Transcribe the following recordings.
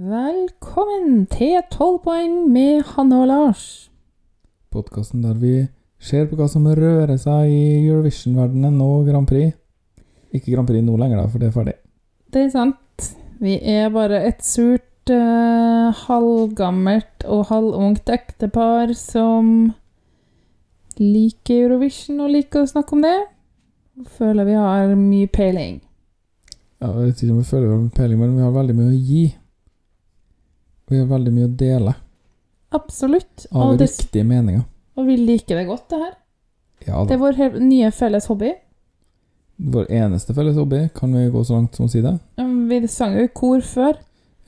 Velkommen til 12 poeng med Hanne og Lars. Podkasten der vi ser på hva som rører seg i Eurovision-verdenen og Grand Prix. Ikke Grand Prix nå lenger, da, for det er ferdig. Det er sant. Vi er bare et surt, uh, halvgammelt og halvungt ektepar som liker Eurovision og liker å snakke om det. Føler vi har mye peiling. Ja, jeg vet ikke om vi føler vi har peiling, men vi har veldig mye å gi. Vi har veldig mye å dele Absolutt. av Og, det, riktige meninger. og vi liker det godt, det her. Ja Det er vår nye felles hobby. Vår eneste felles hobby, kan vi gå så langt som å si det? Vi sang jo i kor før,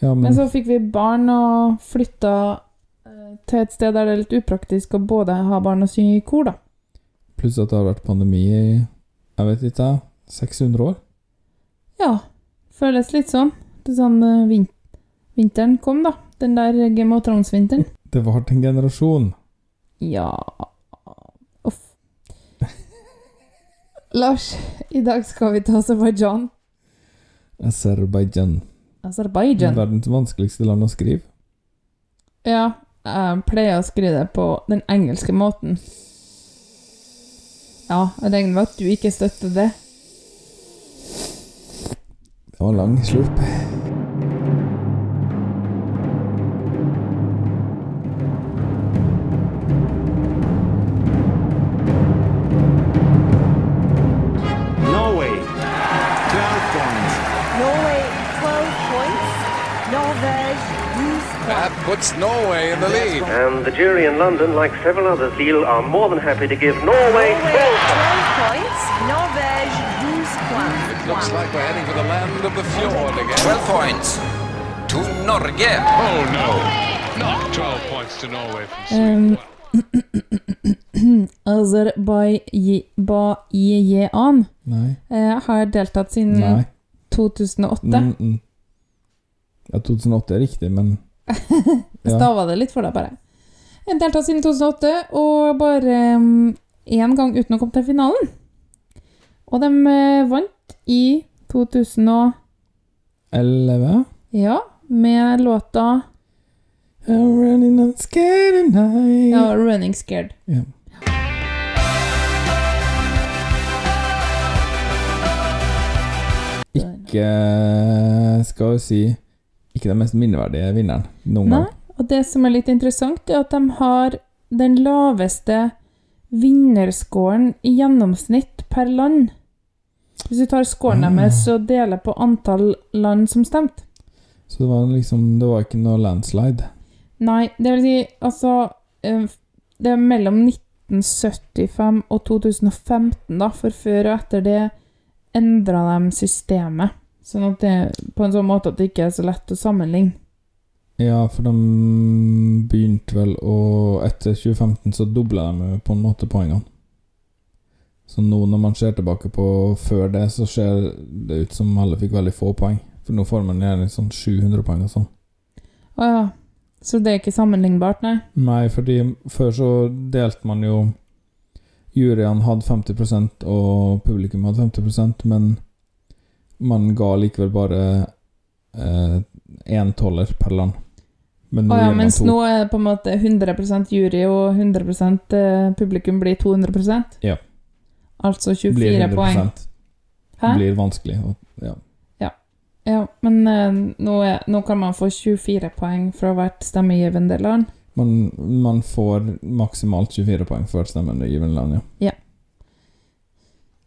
Ja, men men så fikk vi barn og flytta eh, til et sted der det er litt upraktisk å både ha barn og synge i kor, da. pluss at det har vært pandemi i jeg vet ikke, 600 år. Ja, føles litt sånn. Det er sånn eh, vin Vinteren kom, da. Den der Game of Thrones-vinteren. Det varte en generasjon. Ja Uff. Lars, i dag skal vi til Aserbajdsjan. Aserbajdsjan. Aserbajdsjan. Verdens vanskeligste land å skrive. Ja, jeg pleier å skrive det på den engelske måten. Ja, jeg regner med at du ikke støtter det. Det var lang slurp. Puts Norway in the lead. And the jury in London, like several others, Lille, are more than happy to give Norway Norway 12 points. 12. Norvège 12 points. It looks like we're heading for the land of the fjord again. 12 points to Norge. Oh no, not 12 points to Norway from Sweden. Um, Aserbajdsjan Nei. eh, har deltatt siden Nei. 2008. Mm -mm. Ja, 2008 er riktig, men Jeg ja. stava det litt for deg, bare. Jeg deltatt siden 2008, og bare én gang uten å komme til finalen. Og de eh, vant i 2011. Ja, med låta I'm running on scared tonight. ja, 'Running Scared'. Yeah. Ikke skal vi si Ikke den mest minneverdige vinneren noen Nei, gang. Og det som er litt interessant, er at de har den laveste vinnerscoren i gjennomsnitt per land. Hvis du tar scoren Ah. deres og deler på antall land som stemte. Så det var liksom Det var ikke noe landslide. Nei, det vil si altså eh, Det er mellom 1975 og 2015, da, for før og etter det endra de systemet. Sånn at det på en sånn måte at det ikke er så lett å sammenligne. Ja, for de begynte vel å Etter 2015 så dobla de på en måte poengene. Så nå når man ser tilbake på før det, så ser det ut som alle fikk veldig få poeng. For nå får man gjerne sånn 700 poeng og sånn. Å ja. Så det er ikke sammenlignbart, nei? Nei, fordi før så delte man jo Juryene hadde 50% og publikum hadde 50% men man ga likevel bare én toller per land. Men nå oh, ja, mens nå er det på en måte 100 jury og 100 eh, publikum blir 200% Ja. Altså 24 blir 100 poeng. Hæ? blir vanskelig. Og, ja. Ja, men uh, nå, er, nå kan man få 24 poeng fra hvert stemmegivende land. man, man får maksimalt 24 poeng for hvert stemmende givende land, ja. Ja,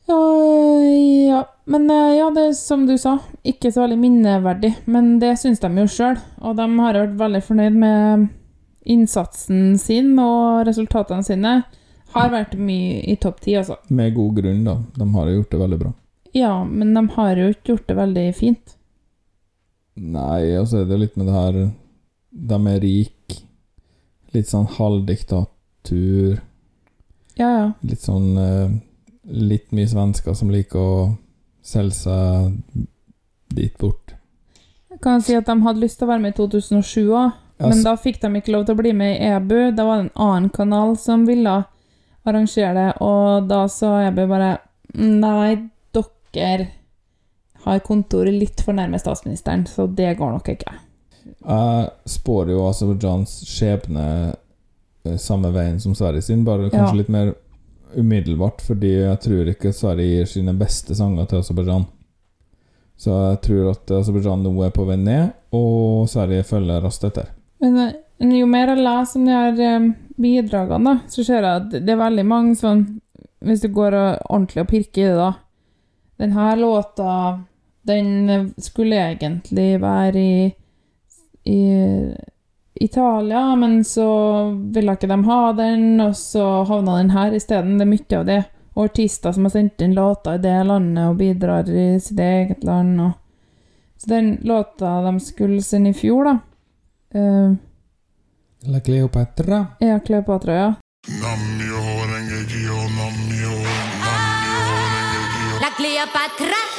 ja. Men eh, ja, det er som du sa, ikke så veldig minneverdig. Men det syns de jo sjøl, og de har vært veldig fornøyd med innsatsen sin og resultatene sine. Har vært mye i topp ti, altså. Med god grunn, da. De har gjort det veldig bra. Ja, men de har jo ikke gjort det veldig fint. Nei, og så er det litt med det her De er rik. Litt sånn halvdiktatur. Ja, ja. Litt sånn eh, Litt mye svensker som liker å selge seg dit bort. Jeg kan si at de hadde lyst til å være med i 2007 òg, men da fikk de ikke lov til å bli med i EBU. Da var det en annen kanal som ville arrangere det, og da sa EBU bare Nei, dere har kontoret litt for nærme statsministeren, så det går nok ikke. Jeg spår jo Aserbajdsjans skjebne eh, samme veien som Sverige sin, bare kanskje Ja. litt mer umiddelbart, fordi jeg tror ikke Sverige gir sine beste sanger til Aserbajdsjan. Så jeg tror at Aserbajdsjan nå er på vei ned, og Sverige følger raskt etter. Men eh, jo mer jeg leser om de her eh, bidragene, så ser jeg at det er veldig mange sånn Hvis du går ordentlig og pirker i det, da Den her låta, den skulle egentlig være i, i Italia, men så ville ikke de ha den, og så havna den her isteden. Det er mye av det. Og artister som har sendt inn låter i det landet og bidrar i sitt eget land. Og. Så den låta de skulle sende i fjor, da uh, La Cleopatra. Ja, Cleopatra, ja. La Cleopatra.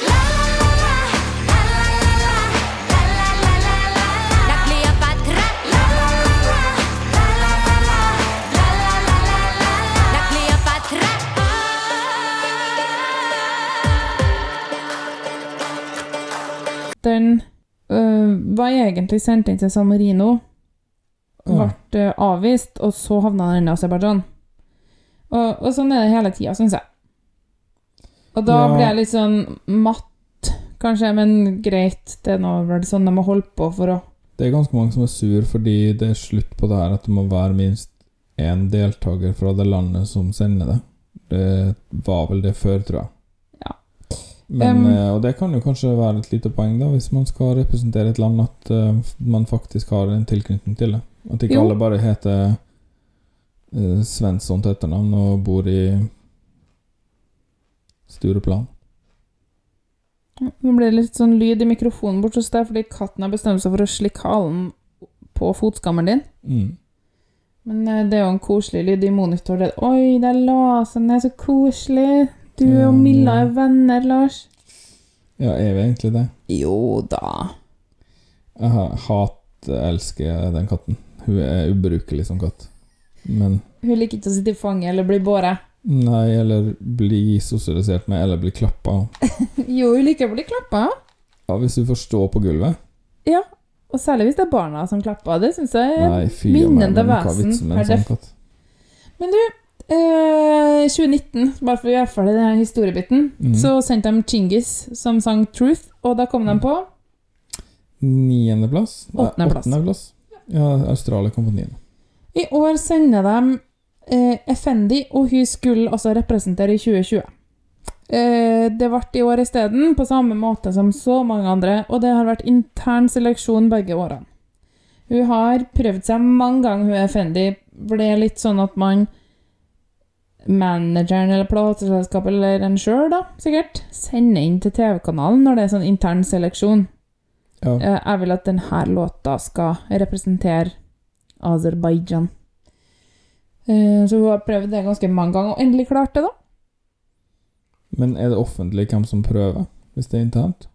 Den øh, var egentlig sendt inn til San Marino, ble øh, avvist, og så havna den i Aserbajdsjan. Og, og sånn er det hele tida, syns jeg. Og da Ja. blir jeg litt sånn matt, kanskje, men greit, det er nå vel sånn de har holdt på for å Det er ganske mange som er sur fordi det er slutt på det her at det må være minst én deltaker fra det landet som sender det. Det var vel det før, tror jeg. Men, Um, og det kan jo kanskje være et lite poeng, da, hvis man skal representere et land, at uh, man faktisk har en tilknytning til det. At ikke Jo. alle bare heter uh, Svensson til etternavn og bor i Stureplan. Nå blir det litt sånn lyd i mikrofonen bort hos deg fordi katten har bestemt seg for å slikke halen på fotskammeren din. Mm. Men det er jo en koselig lyd i monitor. Det. Oi, der la seg ned, så koselig. Du og Milla er venner, Lars. Ja, er vi egentlig det? Jo da. Jeg hat-elsker den katten. Hun er ubrukelig som katt. Men Hun liker ikke å sitte i fanget eller bli båret. Nei, eller bli sosialisert med, eller bli klappa. Jo, hun liker å bli klappa. Ja, hvis hun får stå på gulvet. Ja. Og særlig hvis det er barna som klapper. Det syns jeg er Nei, fy minnende men hva er vitsen med en sånn katt? Men du, eh, 2019, bare for å gjøre ferdig denne historiebiten, mm. så sendte de Chingis som sang 'Truth', og da kom de på Niendeplass? Åttendeplass. Ja, Australia kom på niende. I år sender de eh, Effendi, og hun skulle altså representere i 2020. Eh, det ble i år isteden, på samme måte som så mange andre, og det har vært intern seleksjon begge årene. Hun har prøvd seg mange ganger, hun Effendi. For det er litt sånn at man Manageren eller plateselskapet eller en sjøl, da, sikkert, sender inn til TV-kanalen når det er sånn intern seleksjon. Ja. Eh, Jeg vil at denne låta skal representere Aserbajdsjan. Eh, Så hun har prøvd det ganske mange ganger, og endelig klart det, da. Men er det offentlig hvem som prøver, hvis det er internt?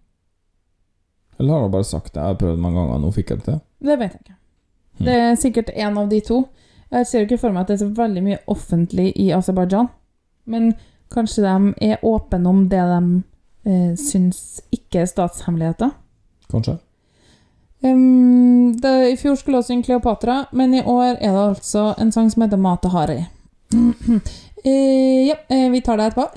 Eller har hun bare sagt det? Jeg har prøvd mange ganger, nå fikk jeg det til. Det vet jeg ikke. Hmm. Det er sikkert en av de to. Jeg ser jo ikke for meg at det er så veldig mye offentlig i Aserbajdsjan. Men kanskje de er åpne om det de eh, syns ikke er statshemmeligheter. Kanskje? Um, det, I fjor skulle hun synge Kleopatra, men i år er det altså en sang som heter Mata Hari. eh, ja, eh, vi tar det etterpå.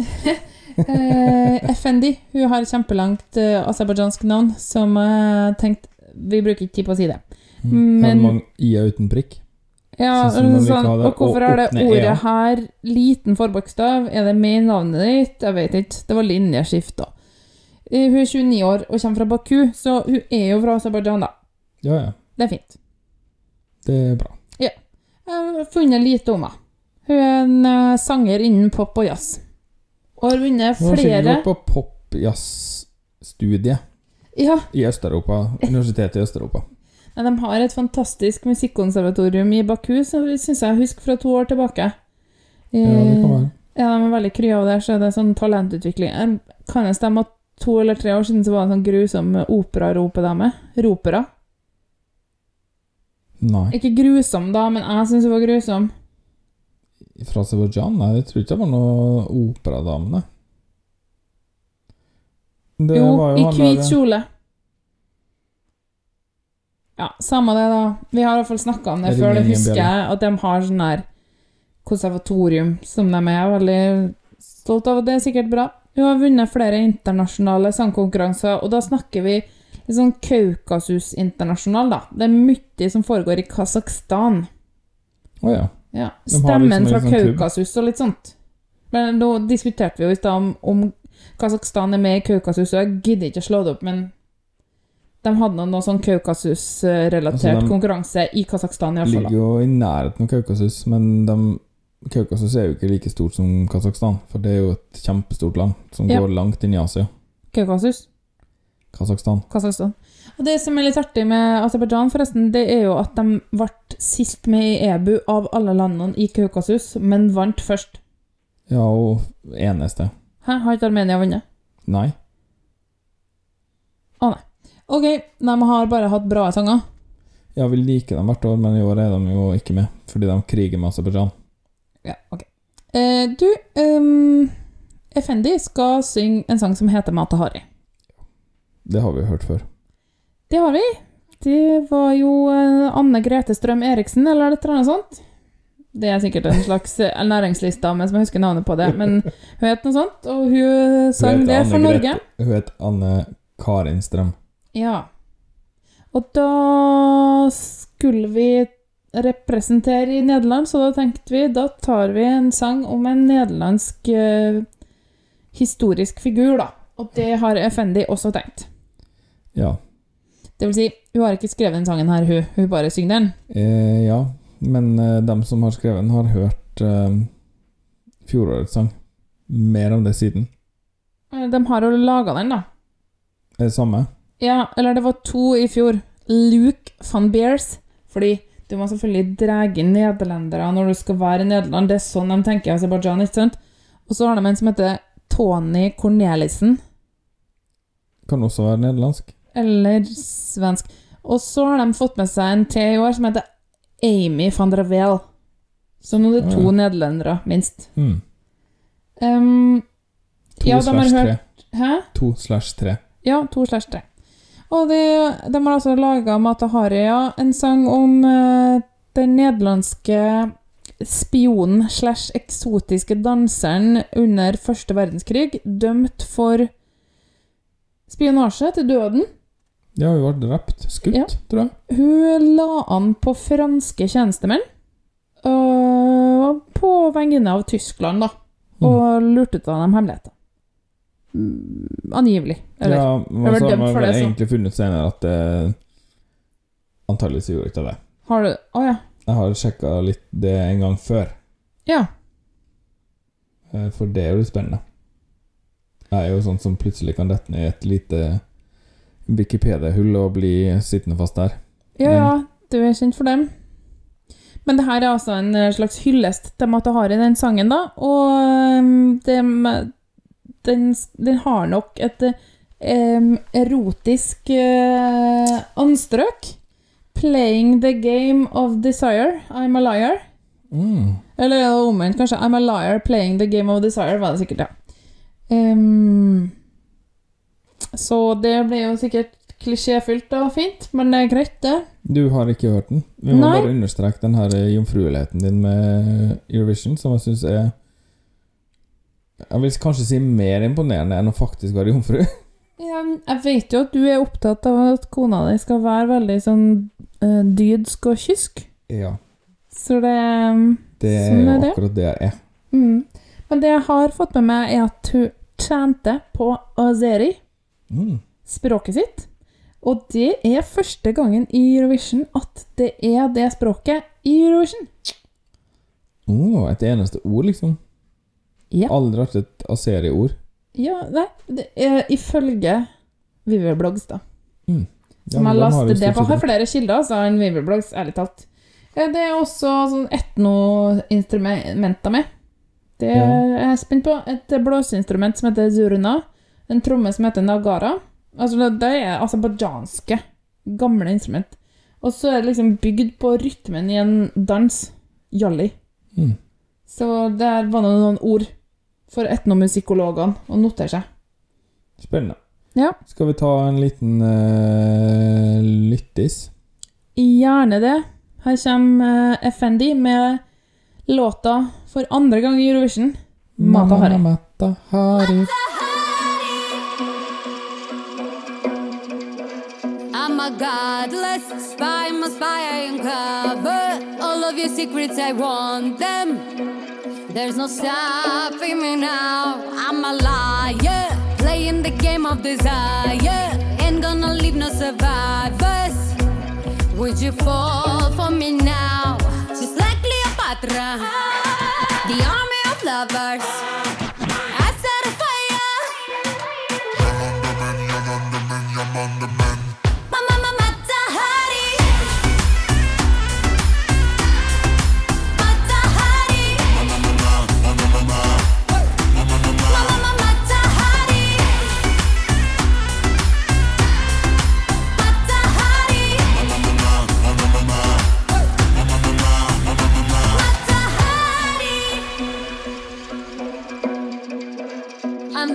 eh, Effendi hun har kjempelangt eh, aserbajdsjansk navn, som jeg tenkte Vi bruker ikke tid på å si det. Mm. Men- det mange i-er uten prikk? Ja, Sånn sånn, det, og hvorfor har er det ordet E-a. her liten forbokstav? Er det med i navnet ditt? Jeg vet ikke. Det var linjeskift, da. Eh, Hun er 29 år og kommer fra Baku, så hun er jo fra Aserbajdsjan, da. Ja, ja. Det er fint. Det er bra. Ja. Jeg har funnet lite om henne. Hun er en eh, sanger innen pop og jazz. Og har vunnet Hun har flere på pop-jazz-studie Ja, i Øst-Europa. Universitetet i Øst-Europa. De har et fantastisk musikkonservatorium i Baku, som syns jeg husker fra to år tilbake. Ja, det kan være. Ja, de er veldig kry av det, så det er sånn talentutvikling. Jeg Kan det stemme at to eller tre år siden så var det sånn grusom operaropedame? Ropera. Nei. Ikke grusom, da, men jeg syns hun var grusom. Fra Aserbajdsjan? Nei, jeg tror ikke det var noe operadame, nei. Det Jo, var i hvit der- kjole. Ja, samme det, da. Vi har i hvert fall snakka om det det før. Det husker jeg at de har sånn her konservatorium som de er veldig stolt av, og det er sikkert bra. Hun har vunnet flere internasjonale sangkonkurranser, og da snakker vi litt sånn Kaukasus internasjonal, da. Det er mye som foregår i Kasakhstan. Å ja. Ja. Stemmen liksom fra sånn. Kaukasus og litt sånt. Men nå diskuterte vi jo i stad om, om Kasakhstan er med i Kaukasus, og jeg gidder ikke å slå det opp, men de hadde noe sånn Kaukasus-relatert Altså, konkurranse i Kasakhstan, De Ligger jo i nærheten av Kaukasus, men de, Kaukasus er jo ikke like stort som Kasakhstan, for det er jo et kjempestort land som Ja. går langt inn i Asia. Kaukasus. Kasakhstan. Kasakhstan. Og det som er litt artig med Aserbajdsjan, forresten, det er jo at de ble sist med i EBU av alle landene i Kaukasus, men vant først. Ja, og eneste. Hæ, har ikke Armenia vunnet? Nei. Å, Nei. Ok, de har bare hatt bra sanger. Ja, vi liker dem hvert år, men i år er de jo ikke med, fordi de kriger med Aserbajdsjan. Ja, ok. Eh, du, um, Effendi skal synge en sang som heter Matahari. Det har vi jo hørt før. Det har vi. Det var jo eh, Anne Grete Strøm Eriksen, eller et eller annet sånt. Det er sikkert en slags eh, næringslistdame som jeg husker navnet på det, men hun het noe sånt, og hun sang Hun det for Norge. Hun heter Anne Karin Strøm. Ja. Og da skulle vi representere i Nederland, så da tenkte vi da tar vi en sang om en nederlandsk eh, historisk figur, da. Og det har Effendi også tenkt. Ja. Det vil si, hun har ikke skrevet den sangen her, hun. Hun bare synger den. Eh, ja, men eh, dem som har skrevet den, har hørt eh, fjorårets sang. Mer om det siden. Eh, De har jo laga den, da. Er det samme? Ja, eller det var to i fjor. Luke van Beers. Fordi du må selvfølgelig dra inn nederlendere når du skal være i Nederland. Det er sånn de tenker i Aserbajdsjan, ikke sant? Og så har de en som heter Tony Cornelissen. Kan også være nederlandsk. Eller svensk. Og så har de fått med seg en til i år som heter Amy van der Weel. Så nå er det to Ja. nederlendere, minst. Mm. Um, To Ja, slash tre. Hæ? To slash tre. Ja, to slash tre. Og de, de har altså laga Matahari, ja, en sang om uh, den nederlandske spionen slash eksotiske danseren under første verdenskrig, dømt for spionasje til døden. Ja, hun ble drept. Skutt, Ja. tror jeg. Hun la an på franske tjenestemenn, og på vegne av Tyskland, da, og lurte ut av dem hemmeligheter. Mm, Angivelig. Eller? ja, men så har man vel egentlig funnet senere at det Antakeligvis gjorde ikke det. Har du Å ja. Jeg har sjekka litt det en gang før, Ja. eh, for det er jo litt spennende. Jeg er jo sånn som plutselig kan dette ned i et lite Wikipedia-hull og bli sittende fast der. Ja, ja, du er kjent for dem. Men det her er altså en eh, slags hyllest til Matahari, den sangen, da. Og um, det, med- den, den har nok et um, erotisk eh, anstrøk. 'Playing the game of desire'. I'm a liar. Mm. Eller omvendt, kanskje. 'I'm a liar, playing the game of desire', var det sikkert, ja. Um, så det ble jo sikkert klisjéfylt og fint, men det er greit, det. Du har ikke hørt den? Vi må Nei. bare understreke den her jomfrueligheten din med Eurovision, som jeg syns er Jeg vil kanskje si mer imponerende enn å faktisk være jomfru. Ja, jeg vet jo at du er opptatt av at kona di skal være veldig sånn uh, dydsk og kysk. Ja. Så det Det er Sånn jo er det. akkurat det jeg er. mm. Men det jeg har fått med meg, er at hun tjente på azeri, Mm. språket sitt. Og det er første gangen i Eurovision at det er det språket i Eurovision. Oh, et eneste ord, liksom. Ja. Aldri hatt et Aseri-ord. Ja, nei, det er ifølge Viverblogs, da. Ja, Som jeg lastet det på. Har flere kilder altså, enn Viverblogs, ærlig talt. Det er også sånn etnoinstrumenter med. Det er jeg spent på. Et blåseinstrument som heter zurna. En tromme som heter nagara. Altså, det- det er aserbajdsjanske, gamle instrument. Og så er det liksom bygd på rytmen i en dans. Jalli. Mm. Så der var det noen ord for etnomusikologene å notere seg. Spennende. Ja. Skal vi ta en liten uh, lyttis? gjerne det. Her kommer uh, FND med låta for andre gang i Eurovision. Mata Hari. Mata Hari. I'm a godless spy, I'm a spy, I uncover all of your secrets, I want them. There's no stopping me now. I'm a liar, playing the game of desire. Ain't gonna leave no survivors. Would you fall for me now? Just like Cleopatra, the army of lovers. I set a fire.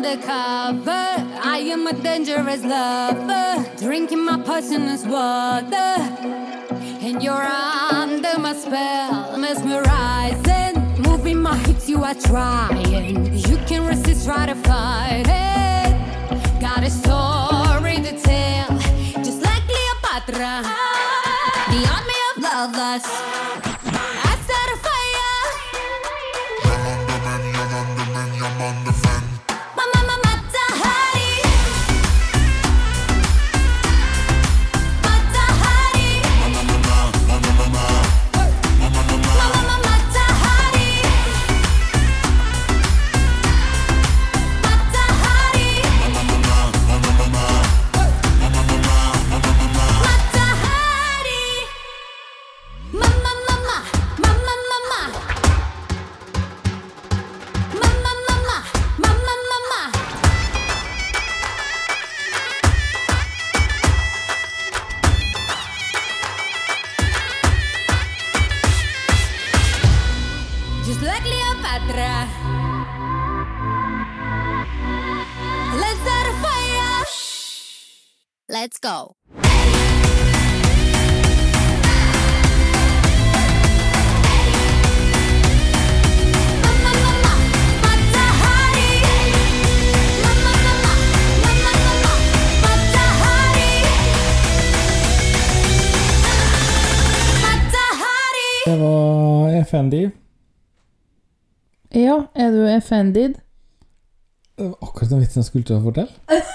Undercover, I am a dangerous lover, drinking my poisonous water. And you're under my spell, mesmerizing. Moving my hips, you are trying. You can resist, try to fight it. Got a story to tell, just like Cleopatra. The army of lovers. FND. Ja, er du effendid? Det var akkurat den vitsen jeg skulle til å fortelle.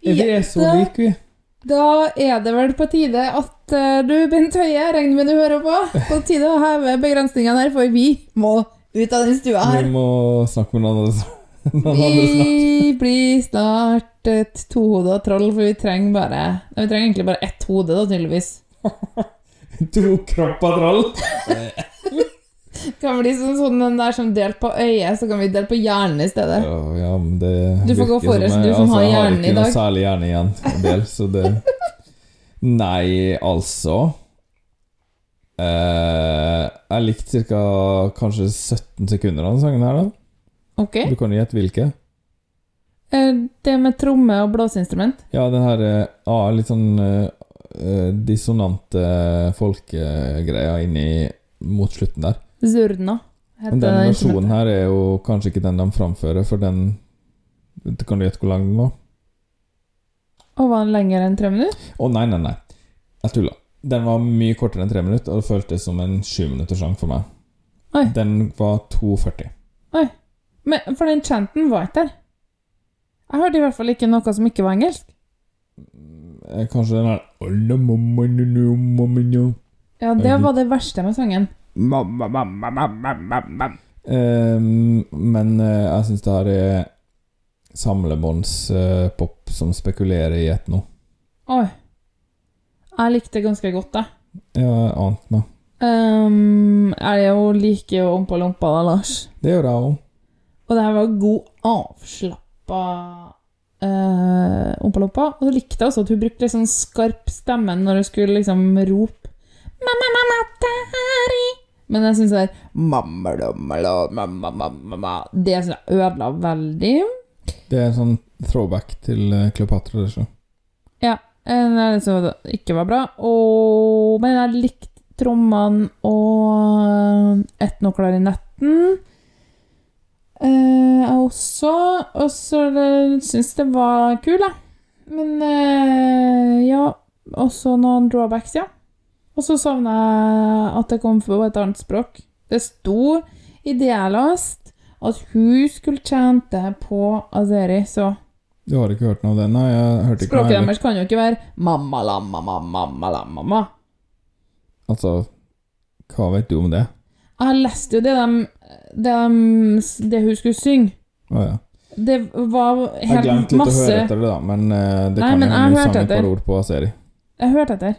Vi er så like, vi. Da er det vel på tide at eh, du, Bent Høie, regner med du hører på, på tide å heve begrensningene her, for vi må ut av den stua her. Vi må snakke med noen andre, noen andre snart. Vi blir snart et tohoda troll, for vi trenger bare Vi trenger egentlig bare ett hode, da, tydeligvis. To kropper. Kan bli sånn, sånn den der som delt på øyet, så kan vi dele på hjernen i stedet. Ja, ja, men det Du får gå forrest, som du som som har hjernen i dag. Jeg har ikke noe særlig hjerne igjen å dele, så det Nei, altså eh, Jeg likte ca. kanskje 17 sekunder av den sangen her, da. Okay. Du kan gjette hvilke. Eh, Det med tromme og blåseinstrument. Ja, den her eh, ah, litt sånn eh, dissonante folkegreia inni mot slutten der. Zurna. Men den versjonen her er jo kanskje ikke den de framfører, for den kan du gjette hvor lang den var? Og var den lenger enn tre minutter? Å, nei, nei, nei. Jeg tulla. Den var mye kortere enn tre minutter, og det føltes som en sjuminutterssang for meg. Oi. Den var 2,40. Men, for den chanten var ikke der. Jeg hørte i hvert fall ikke noe som ikke var engelsk. Eh, Kanskje den her Alle mamma, nu, nu, mamma, nu. Ja, det var det verste med sangen. Um, men uh, jeg syns det her er samlebåndspop som spekulerer i et noe. Oi. Jeg likte det ganske godt, jeg. Ja, jeg ante meg. Um, jeg det jo like ompa lompa da, Lars. Det gjør jeg òg. Og det her var god, avslappa uh, Ompaloppa. Og så likte jeg også at hun brukte sånn skarp stemme når hun skulle liksom rope Mamma, mamma, Tari. Men jeg syns det der mamma, mamma, mamma, mamma, Det synes jeg ødela veldig. Det er en sånn throwback til eh, Kleopatra. det så. Ja, En er som ikke var bra. Og, men jeg likte trommene og etnoklarinetten. Eh, jeg også. Og så syns det var kul, jeg. Men uh, ja Også noen drawbacks, ja. Og så savna jeg at det kom på et annet språk. Det sto i Dialast at hun skulle tjente på azeri, så Du har ikke hørt noe av det? Nei, jeg hørte ikke Språket deres kan jo ikke være mamma, lamma, mamma, mamma, lamma, mamma. Altså, hva vet du om det? Jeg leste jo det, de, det, det hun skulle synge. oh, ja. Det var Jeg helt glemte litt å høre etter det, da, men eh, det Nei, kan hende jeg hende et par ord på Aseri. Jeg hørte etter.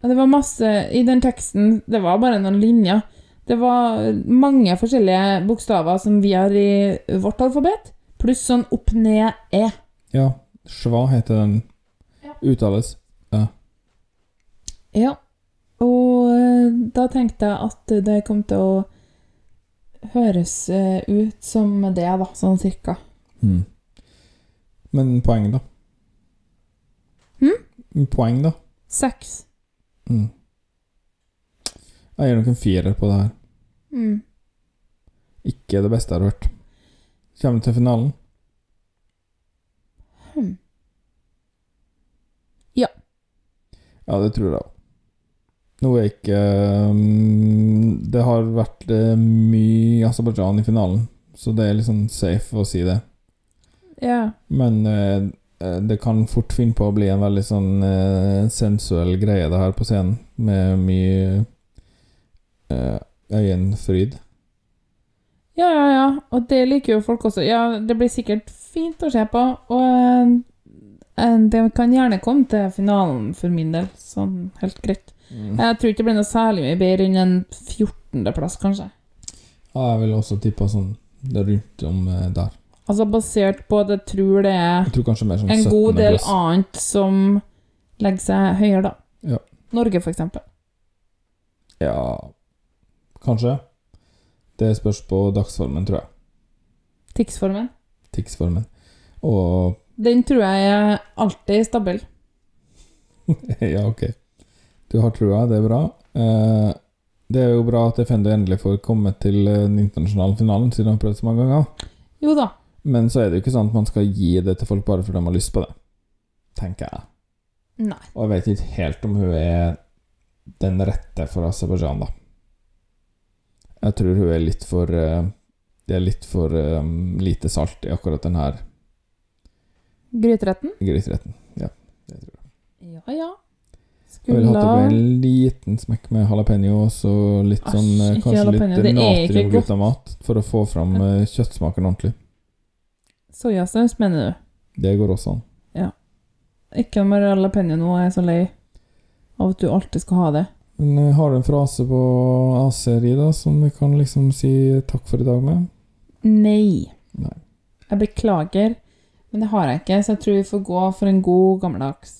Det var masse I den teksten Det var bare noen linjer. Det var mange forskjellige bokstaver som vi har i vårt alfabet, pluss sånn opp, ned, e. Ja, Schwa heter den. Ja. Uttales. Ja. Og eh, da tenkte jeg at det kom til å høres eh, ut som det, da, sånn cirka. Mm. Men poeng, da? Hm? Poeng, da? Seks. Mm. Jeg gir nok en firer på det her. Mm. Ikke det beste jeg har hørt. Kommer vi til finalen? Hmm. Ja. Ja, det tror jeg òg. Nå er ikke um, Det har vært eh, mye Aserbajdsjan i finalen, så det er sånn safe å si det. Ja. Men eh, eh, det kan fort finne på å bli en veldig sånn sensuell greie, det her på scenen, med mye øyenfryd. Ja, ja, ja. Og det liker jo folk også. Ja, det blir sikkert fint å se på. Og det kan gjerne komme til finalen for min del. Sånn helt greit. Jeg tror ikke det blir noe særlig mye bedre enn en 14.-plass, kanskje. Ja, jeg vil også tippe sånn rundt om eh, der. Altså basert på at jeg tror det er Jeg tror kanskje mer sånn en god del 17. annet som legger seg høyere, da. Ja. Norge, for eksempel. Ja Kanskje. Det spørs på dagsformen, tror jeg. Tix-formen. Tix-formen. Og Den tror jeg er alltid stabil. Ja, ok. Du har trua, det er bra. Eh, det er jo bra at Defender endelig får komme til eh, den internasjonale finalen, siden de har prøvd så mange ganger. Jo da. Men så er det jo ikke sånn at man skal gi det til folk bare fordi de har lyst på det. Tenker jeg. Nei. Og jeg vet ikke helt om hun er den rette for Aserbajdsjan, da. Jeg tror hun er litt for eh, Det er litt for um, lite salt i akkurat den her Gryteretten? gryteretten. Ja, det tror jeg. Ja, ja. Jeg ville hatt det en liten smekk med jalapeño og så litt Asj, sånn eh, Kanskje jalapeño, litt er natriumglutamat for å få fram eh, kjøttsmaken ordentlig. Soyasaus, mener du? Det går også an. Ja. Ikke med jalapeño nå, jeg er så lei av at du alltid skal ha det. Men eh, har du en frase på AC-ri da som vi kan liksom si takk for i dag med? Nei. Nei. Jeg beklager, men det har jeg ikke, så jeg tror vi får gå for en god gammeldags